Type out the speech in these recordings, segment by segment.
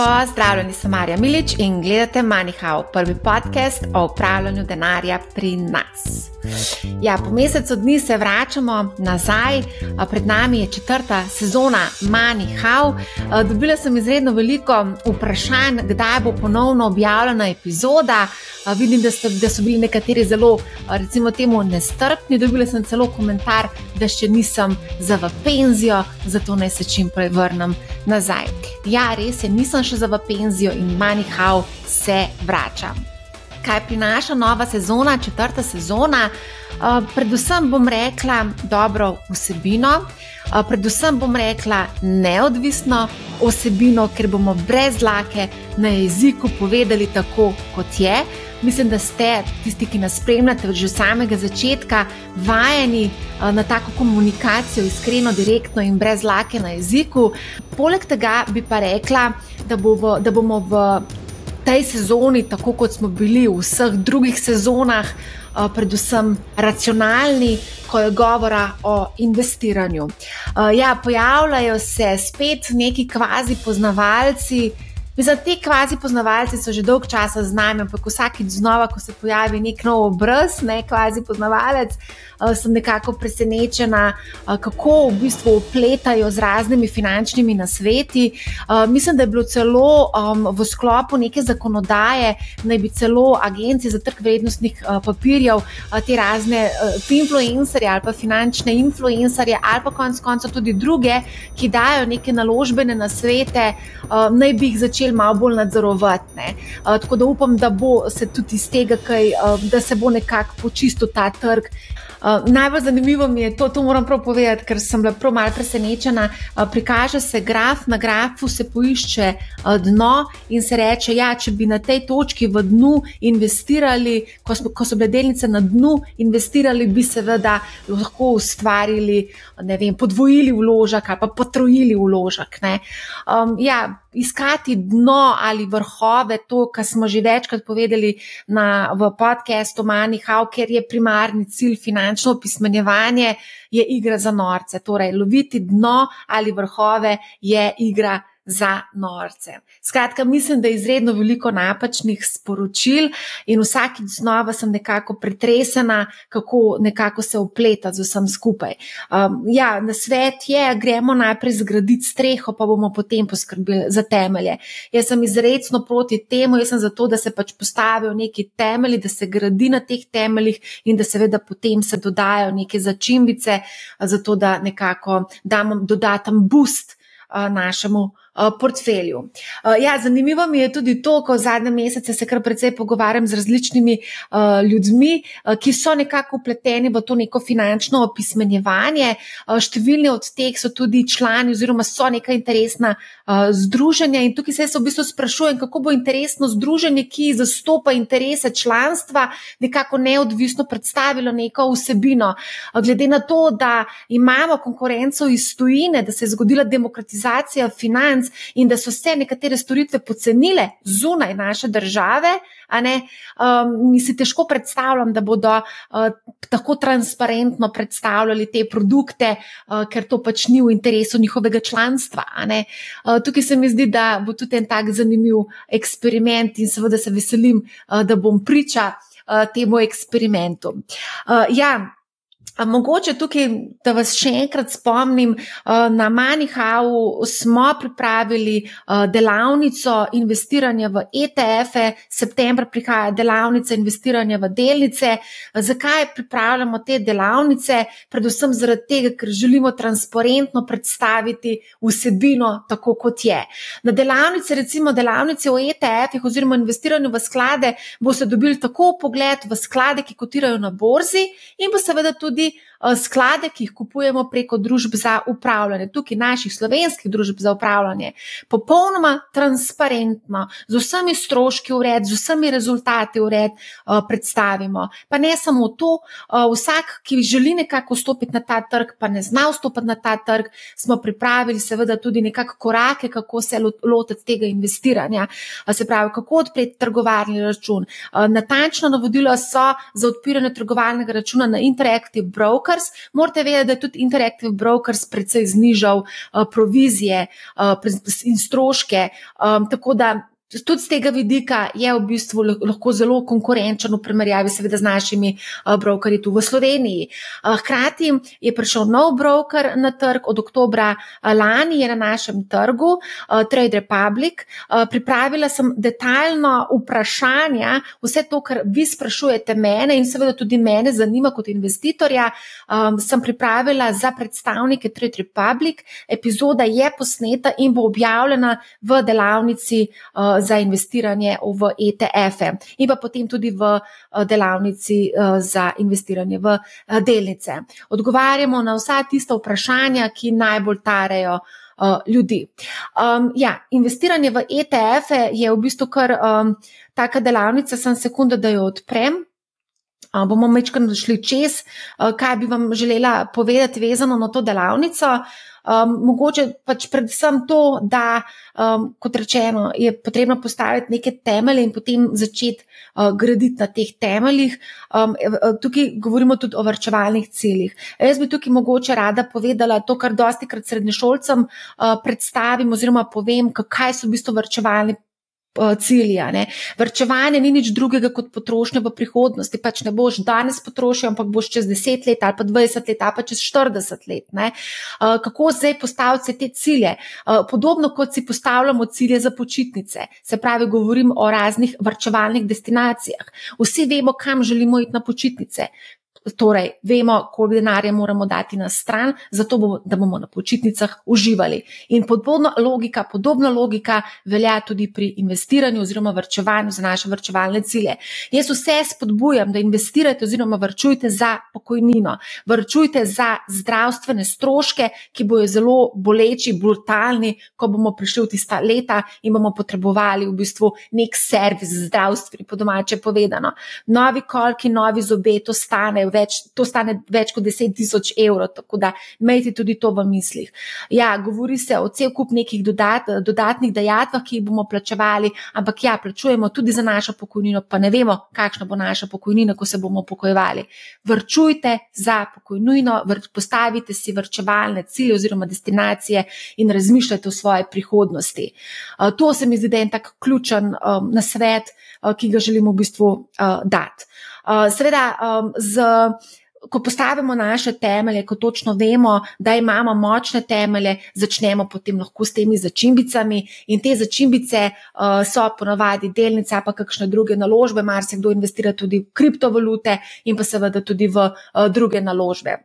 Pozdravljeni, sem Marja Milič in gledate MoneyHow, prvi podcast o upravljanju denarja pri nas. Ja, po mesecu dni se vračamo nazaj, pred nami je četrta sezona MoneyHow. Dobila sem izredno veliko vprašanj, kdaj bo ponovno objavljena epizoda. Vidim, da, ste, da so bili nekateri zelo, recimo, temu nestrpni. Dobila sem celo komentar, da še nisem za v penzijo, zato naj se čim prej vrnem nazaj. Ja, res je, nisem še za v penzijo in manjhav se vračam. Kaj prinaša nova sezona, četrta sezona? Uh, predvsem bom rekla dobro vsebino, uh, predvsem bom rekla neodvisno vsebino, ker bomo brez lake na jeziku povedali tako, kot je. Mislim, da ste tisti, ki nas spremljate že od samega začetka, vajeni na tako komunikacijo, iskreno, direktno in brez lake na jeziku. Poleg tega bi pa rekla, da, bo v, da bomo v tej sezoni, tako kot smo bili v vseh drugih sezonah, predvsem racionalni, ko je govora o investiranju. Ja, pojavljajo se spet neki kvazi poznavalci. Mislim, te kvazi poznavalci so že dolgo časa z nami, ampak vsakeč znova, ko se pojavi nek nov obraz, ne kvazi poznavalec, uh, sem nekako presenečena, uh, kako v bistvu upletajo z raznimi finančnimi nasveti. Uh, mislim, da je bilo celo v sklopu neke zakonodaje, naj bi celo agencije za trg vrednostnih uh, papirjev, uh, te razne uh, influencerje ali pa finančne influencerje, ali pa konec koncev tudi druge, ki dajo neke naložbene nasvete, uh, naj bi jih začeli malo bolj nadzorovati. Uh, tako da upam, da bo se tudi iz tega, kaj, uh, da se bo nekako počistil ta trg. Uh, najbolj zanimivo mi je to, to moram prav povedati, ker sem bila prav malo presenečena. Uh, prikaže se graf, na grafu se poišče uh, dno in se reče, ja, če bi na tej točki v dnu investirali, ko, smo, ko so bile delnice na dnu, investirali bi seveda lahko ustvarili, ne vem, podvojili vložek ali pa potrojili vložek. Um, ja, iskati dno ali vrhove, to, kar smo že večkrat povedali na, v podkastu Manihau, ker je primarni cilj finančno opismenjevanje, je igra za norce. Torej, loviti dno ali vrhove je igra za norce. Skratka, mislim, da je izredno veliko napačnih sporočil in vsakič znova sem nekako pretresena, kako nekako se upleta z vsem skupaj. Um, ja, na svet je, gremo najprej zgraditi streho, pa bomo potem poskrbeli za temelje. Jaz sem izredno proti temu, jaz sem zato, da se pač postavijo neki temelji, da se gradi na teh temeljih in da seveda potem se dodajo neke začimbice, zato da nekako damo dodaten boost uh, našemu portfelju. Eh, ja, zanimivo mi je tudi to, ko v zadnjem mesecu se kar precej pogovarjam z različnimi uh, ljudmi, ki so nekako upleteni v to neko finančno opismenjevanje. Številni od teh so tudi člani oziroma so neka interesna združenja in tukaj se v bistvu sprašujem, kako bo interesno združenje, ki zastopa interese članstva, nekako neodvisno predstavilo neko vsebino. Glede na to, da imamo konkurenco iz tujine, da se je zgodila demokratizacija financ, in da so se nekatere storitve pocenile zunaj naše države, um, mi si težko predstavljam, da bodo uh, tako transparentno predstavljali te produkte, uh, ker to pač ni v interesu njihovega članstva. Uh, tukaj se mi zdi, da bo tudi en tak zanimiv eksperiment in seveda se veselim, uh, da bom priča uh, temu eksperimentu. Uh, ja, Mogoče tukaj, da vas še enkrat spomnim, eh, na Manihau smo pripravili eh, delavnico investiranja v ETF-e, septembra prihaja delavnica investiranja v delnice. Zakaj pripravljamo te delavnice? Predvsem zaradi tega, ker želimo transparentno predstaviti vsebino tako, kot je. Na delavnici, recimo delavnice o ETF-ih oziroma investiranju v sklade, boste dobili tako pogled v sklade, ki kotirajo na borzi in pa seveda tudi di sklade, ki jih kupujemo preko družb za upravljanje, tukaj naših slovenskih družb za upravljanje, popolnoma transparentno, z vsemi stroški ured, z vsemi rezultati ured eh, predstavimo. Pa ne samo to, eh, vsak, ki želi nekako vstopiti na ta trg, pa ne zna vstopiti na ta trg, smo pripravili seveda tudi nekakšne korake, kako se lotiti tega investiranja. Se pravi, kako odpreti trgovalni račun. Natančno navodila so za odpiranje trgovalnega računa na Interactive Broker Brokers. Morate vedeti, da je tudi Interactive Brokers precej znižal uh, provizije uh, in stroške. Um, tako da Tudi z tega vidika je v bistvu lahko zelo konkurenčen v primerjavi seveda z našimi uh, brokerji tu v Sloveniji. Uh, hkrati je prišel nov broker na trg od oktobra uh, lani, je na našem trgu, Trade Republic. Pripravila sem detaljno vprašanja, vse to, kar vi sprašujete mene in seveda tudi mene zanima kot investitorja, sem pripravila za predstavnike Trade Republic. Epizoda je posneta in bo objavljena v delavnici. Za investiranje v ETF-e in pa potem tudi v eh, delavnici eh, za investiranje v eh, delnice. Odgovarjamo na vsa tista vprašanja, ki najbolj tarejo. Ljudi. Um, ja, investiranje v ETF-e je v bistvu kar um, taka delavnica, sem sekunda, da jo odprem. Uh, bomo mečkano šli čez, uh, kaj bi vam želela povedati, vezano na to delavnico. Uh, Um, mogoče pač predvsem to, da, um, kot rečeno, je potrebno postaviti neke temelje in potem začeti uh, graditi na teh temeljih. Um, tukaj govorimo tudi o vrčevalnih ciljih. Jaz bi tukaj mogoče rada povedala to, kar dosti krat srednješolcem uh, predstavim oziroma povem, kaj so v bistvu vrčevalni cilja. Ne. Vrčevanje ni nič drugega kot potrošnja v prihodnosti. Pač ne boš danes potrošil, ampak boš čez 10 let ali pa 20 let ali pa čez 40 let. Ne. Eh, kako zdaj postaviti te cilje? Eh, podobno kot si postavljamo cilje za počitnice. Se pravi, govorim o raznih vrčevalnih destinacijah. Vsi vemo, kam želimo iti na počitnice. Torej, vemo, koliko denarja moramo dati na stran, zato bomo, da bomo na počitnicah uživali. In podobna logika, podobna logika velja tudi pri investiranju oziroma vrčevanju za naše vrčevalne cilje. Jaz vse spodbujam, da investirate oziroma vrčujte za pokojnino, vrčujte za zdravstvene stroške, ki bojo zelo boleči, brutalni, ko bomo prišli v tista leta in bomo potrebovali v bistvu nek servis zdravstveni, po domače povedano. Novi kolki, novi zobe, to stane več, to stane več kot 10 tisoč evrov, tako da imejte tudi to v mislih. Ja, govori se o cel kup nekih dodat, dodatnih dejatvah, ki jih bomo plačevali, ampak ja, plačujemo tudi za našo pokojnino, pa ne vemo, kakšna bo naša pokojnina, ko se bomo pokojevali. Vrčujte za pokojnino, vr, postavite si vrčevalne cilje oziroma destinacije in razmišljajte o svoji prihodnosti. To se mi zdi, da je en tak ključen um, nasvet, uh, ki ga želimo v bistvu uh, dati. Uh, seveda, um, z, ko postavimo naše temelje, ko točno vemo, da imamo močne temelje, začnemo potem lahko s temi začimbicami. In te začimbice uh, so ponovadi delnice, pa kakšne druge naložbe, marsikdo investira tudi v kriptovalute in pa seveda tudi v uh, druge naložbe.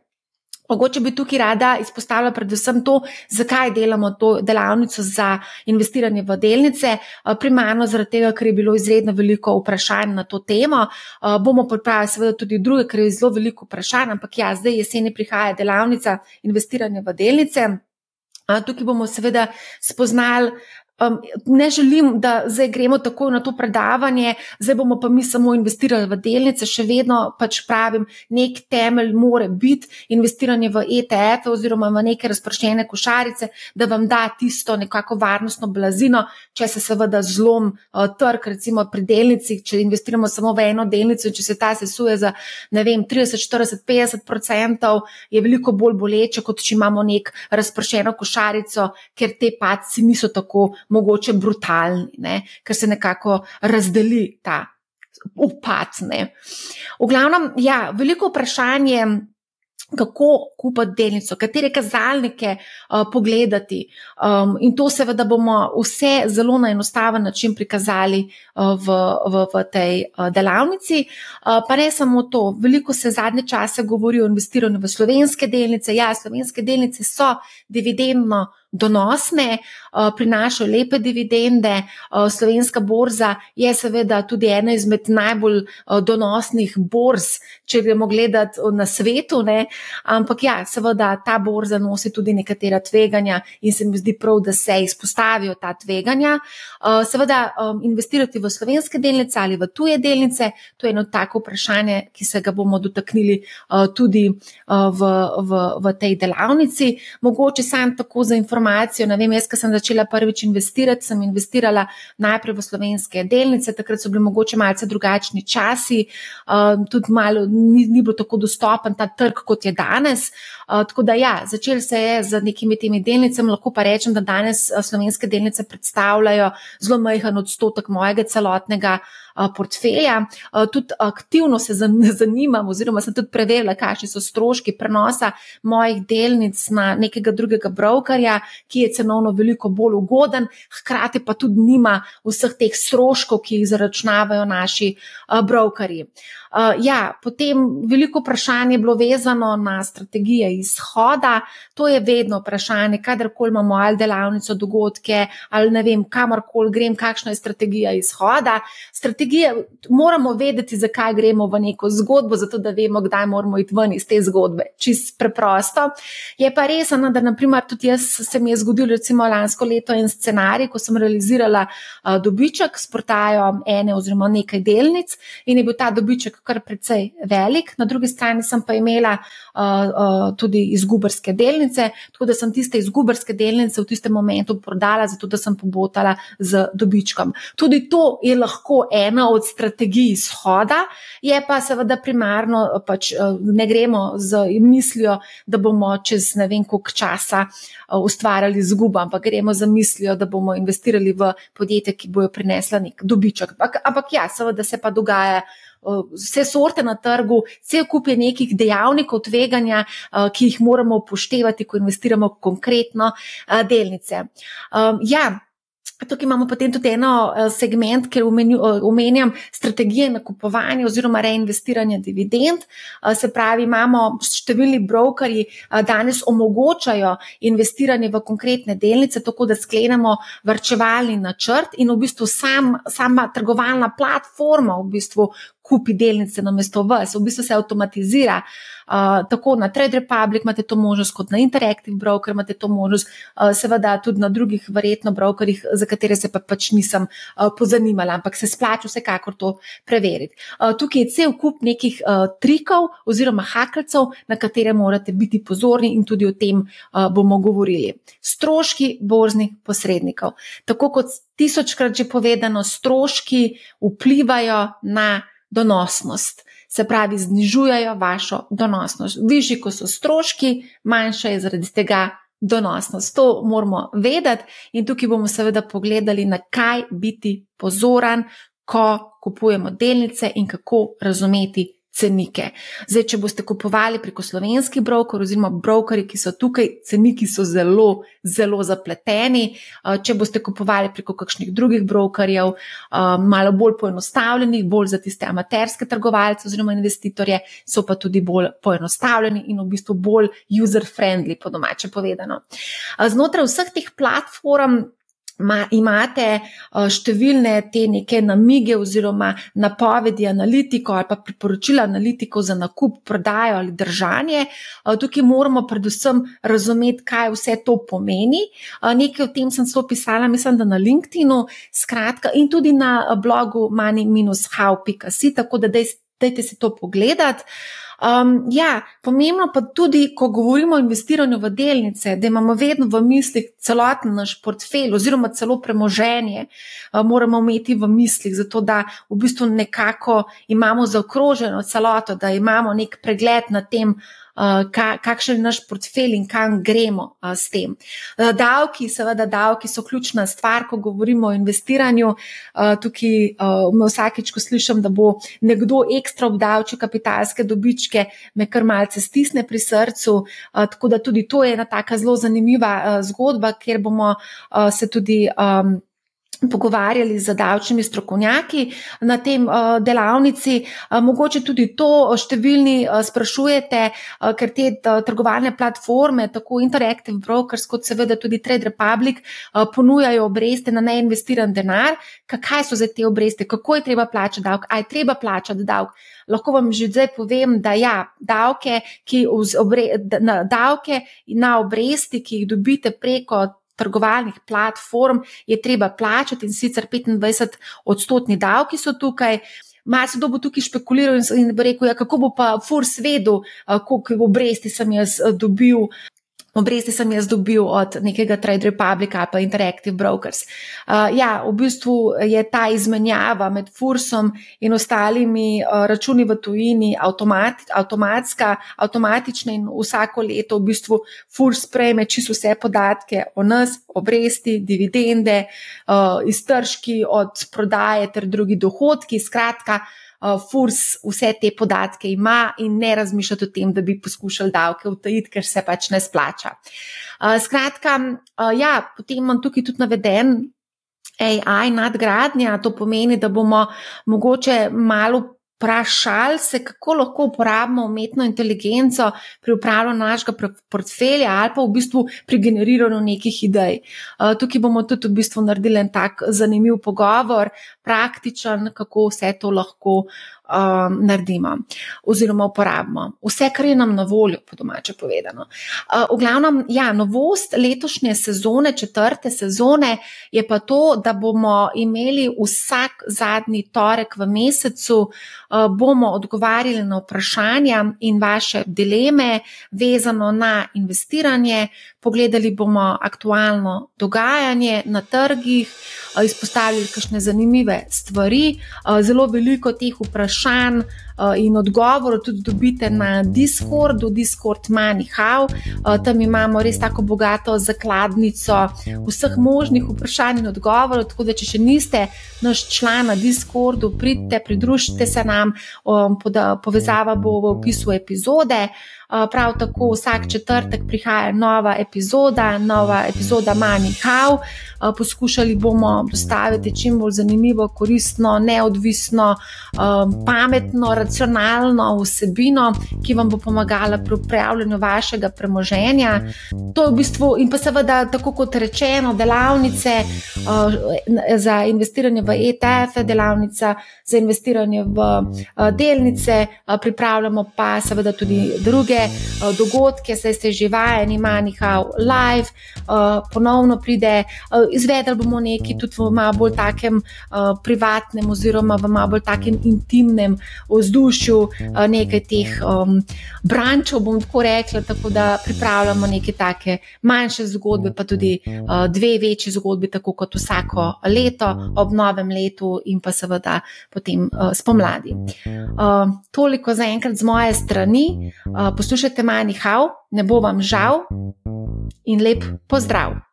Mogoče bi tukaj rada izpostavila predvsem to, zakaj delamo to delavnico za investiranje v delnice. Eh, primarno zaradi tega, ker je bilo izredno veliko vprašanj na to temo. Eh, bomo pripravili seveda tudi druge, ker je zelo veliko vprašanj, ampak ja, zdaj jeseni prihaja delavnica investiranja v delnice. Eh, tukaj bomo seveda spoznali Um, ne želim, da zdaj gremo tako na to predavanje, zdaj bomo pa mi samo investirali v delnice, še vedno pač pravim, nek temelj more biti investiranje v ETF oziroma v neke razpršene košarice, da vam da tisto nekako varnostno blazino, če se seveda zlom uh, trg, recimo pri delnici, če investiramo samo v eno delnico in če se ta sesuje za ne vem, 30, 40, 50 odstotkov, je veliko bolj boleče, kot če imamo nek razpršeno košarico, ker te paci niso tako mogoče brutalni, ne? ker se nekako razdeli ta upad. Ne? V glavnem, ja, veliko vprašanje. Kako kupiti delnico, katere kazalnike uh, pogledati. Um, in to, seveda, bomo vse zelo na enostaven način prikazali uh, v, v, v tej uh, delavnici. Uh, pa ne samo to, veliko se zadnje čase govori o investiranju v slovenske delnice. Ja, slovenske delnice so dividendno donosne, eh, prinašajo lepe dividende. Eh, slovenska borza je seveda tudi ena izmed najbolj eh, donosnih borz, če gremo gledati na svetu. Ne? Ampak ja, seveda ta borza nosi tudi nekatera tveganja in se mi zdi prav, da se izpostavijo ta tveganja. Seveda investirati v slovenske delnice ali v tuje delnice, to je eno tako vprašanje, ki se ga bomo dotaknili tudi v, v, v tej delavnici. Mogoče sam tako za informacijo informacijo. Vem, jaz, ko sem začela prvič investirati, sem investirala najprej v slovenske delnice, takrat so bili mogoče malce drugačni časi, um, tudi malo ni, ni bilo tako dostopen ta trg, kot je danes. Tako da ja, začel se je z nekimi temi delnicami, lahko pa rečem, da danes slovenske delnice predstavljajo zelo majhen odstotek mojega celotnega portfelja. Tudi aktivno se zanimam, oziroma sem tudi preverila, kakšni so stroški prenosa mojih delnic na nekega drugega brokerja, ki je cenovno veliko bolj ugoden, hkrati pa tudi nima vseh teh stroškov, ki jih zaračunavajo naši brokerji. Uh, ja, potem veliko vprašanje je bilo vezano na strategije izhoda. To je vedno vprašanje, kadarkoli imamo ali delavnico, dogodke ali ne vem, kamorkoli grem, kakšna je strategija izhoda. Strategije moramo vedeti, zakaj gremo v neko zgodbo, zato da vemo, kdaj moramo iti ven iz te zgodbe. Čist preprosto. Je pa res, no, da naprimer tudi jaz se mi je zgodil recimo lansko leto en scenarij, ko sem realizirala uh, dobiček s portajo ene oziroma nekaj delnic in je bil ta dobiček kar precej velik, na drugi strani sem pa imela uh, uh, tudi izgubarske delnice, tako da sem tiste izgubarske delnice v tistem momentu prodala, zato da sem pobotala z dobičkom. Tudi to je lahko ena od strategij izhoda, je pa seveda primarno, pač ne gremo z mislijo, da bomo čez ne vem koliko časa ustvarjali izgubo, ampak gremo z mislijo, da bomo investirali v podjetje, ki bojo prinesla nek dobiček. Ampak, ampak ja, seveda se pa dogaja vse sorte na trgu, cel kup je nekih dejavnikov tveganja, ki jih moramo upoštevati, ko investiramo konkretno delnice. Ja, Tukaj imamo potem tudi eno segment, ker omenjam strategije nakupovanja oziroma reinvestiranja dividend. Se pravi, imamo številni brokerji danes omogočajo investiranje v konkretne delnice, tako da sklenemo vrčevalni načrt in v bistvu sam, sama trgovalna platforma v bistvu kupi delnice na mesto vas, v bistvu se avtomatizira. Uh, tako na Trade Republic imate to možnost, kot na Interactive Broker imate to možnost, uh, seveda tudi na drugih, verjetno, brokerjih, za katere se pa pač nisem uh, pozanimala, ampak se splača vsekakor to preveriti. Uh, tukaj je cel kup nekih uh, trikov oziroma hakalcev, na katere morate biti pozorni in tudi o tem uh, bomo govorili. Stroški borznih posrednikov. Tako kot tisočkrat že povedano, stroški vplivajo na donosnost. Se pravi, znižujejo vašo donosnost. Višji, ko so stroški, manjša je zaradi tega donosnost. To moramo vedeti, in tukaj bomo seveda pogledali, na kaj biti pozoren, ko kupujemo delnice in kako razumeti cenike. Zdaj, če boste kupovali preko slovenskih brokerjev, oziroma brokerji, ki so tukaj, ceniki so zelo, zelo zapleteni. Če boste kupovali preko kakšnih drugih brokerjev, malo bolj poenostavljenih, bolj za tiste amaterske trgovalce oziroma investitorje, so pa tudi bolj poenostavljeni in v bistvu bolj user-friendly, po domače povedano. Znotraj vseh teh platform Ma, imate uh, številne te neke namige oziroma napovedi analitikov ali pa priporočila analitikov za nakup, prodajo ali držanje. Uh, tukaj moramo predvsem razumeti, kaj vse to pomeni. Uh, nekaj o tem sem celo pisala, mislim, da na LinkedIn-u, skratka, in tudi na blogu money-how.si, tako da dajte si to pogledati. Um, ja, pomembno pa tudi, ko govorimo o investiranju v delnice, da imamo vedno v mislih celoten naš portfelj oziroma celo premoženje, uh, moramo imeti v mislih, zato da v bistvu nekako imamo zaokroženo celoto, da imamo nek pregled nad tem, uh, Uh, kakšen je naš portfelj in kam gremo uh, s tem. Uh, davki, seveda, davki so ključna stvar, ko govorimo o investiranju. Tukaj me vsakeč, ko slišim, da bo nekdo ekstra obdavčil kapitalske dobičke, me kar malce stisne pri srcu. Tako da tudi to je ena taka zelo zanimiva zgodba, kjer bomo se tudi. Pogovarjali z davčnimi strokovnjaki na tem uh, delavnici. Uh, mogoče tudi to številni uh, sprašujete, ker te trgovalne platforme, tako Interactive Brokers kot seveda tudi Trade Republic, ponujajo obreste na neinvestiran denar. Kaj so za te obreste, kako je treba plačati davek, aj treba plačati davek. Lahko vam že zdaj povem, da ja, davke, obre, na, davke na obresti, ki jih dobite preko trgovalnih platform je treba plačati in sicer 25 odstotni davki so tukaj. Se bo tukaj špekuliral in bo rekel, ja, kako bo pa Furs vedel, koliko obresti sem jaz dobil Obresti sem jaz dobil od nekega Trade Republica ali pa Interactive Brokers. Uh, ja, v bistvu je ta izmenjava med Fursom in ostalimi uh, računi v tujini automat, avtomatska, avtomatična in vsako leto v bistvu Furs prejme čisto vse podatke o nas, obresti, dividende, uh, iztržki od prodaje ter drugi dohodki. Skratka, Furs vse te podatke ima in ne razmišlja o tem, da bi poskušali davke utajiti, ker se pač ne splača. Uh, skratka, uh, ja, potem imam tukaj tudi naveden. AI nadgradnja, to pomeni, da bomo mogoče malo vprašali se, kako lahko uporabimo umetno inteligenco pri upravljanju našega portfelja ali pa v bistvu pri generiranju nekih idej. Tukaj bomo tudi v bistvu naredili en tak zanimiv pogovor, praktičen, kako vse to lahko um, naredimo oziroma uporabimo. Vse, kar je nam na voljo, po domače povedano. Uh, v glavnem, ja, novost letošnje sezone, četrte sezone, je pa to, da bomo imeli vsak zadnji torek v mesecu, uh, bomo odgovarjali na vprašanja in vaše dileme, vezano na investiranje. Pogledali bomo aktualno dogajanje na trgih, uh, izpostavili kakšne zanimive stvari. Uh, zelo veliko teh vprašanj vprašanj uh, in odgovorov tudi dobite na Discordu, Discord Manihau. Uh, tam imamo res tako bogato zakladnico vseh možnih vprašanj in odgovorov. Tako da, če še niste naš član na Discordu, pridite, pridružite se nam, um, povezava bo v opisu epizode. Prav tako vsak četrtek prihaja nova epizoda, nova epizoda Manihau. Poskušali bomo dostaviti čim bolj zanimivo, koristno, neodvisno, pametno, racionalno vsebino, ki vam bo pomagala pri upravljanju vašega premoženja. To je v bistvu, in pa seveda, tako kot rečeno, delavnice za investiranje v ETF, delavnica za investiranje v delnice, pripravljamo pa seveda tudi druge dogodke, saj ste že vajeni, manjka live, ponovno pride, izvedeli bomo nekaj tudi v malo bolj takem privatnem oziroma v malo bolj takem intimnem vzdušju eh, nekaj teh um, brančov, bom tako rekla, tako da pripravljamo neke take manjše zgodbe, pa tudi uh, dve večji zgodbi, tako kot vsako leto, ob novem letu in pa seveda potem uh, spomladi. Uh, toliko za enkrat z moje strani. Uh, poslušajte manj hau, ne bo vam žal in lep pozdrav!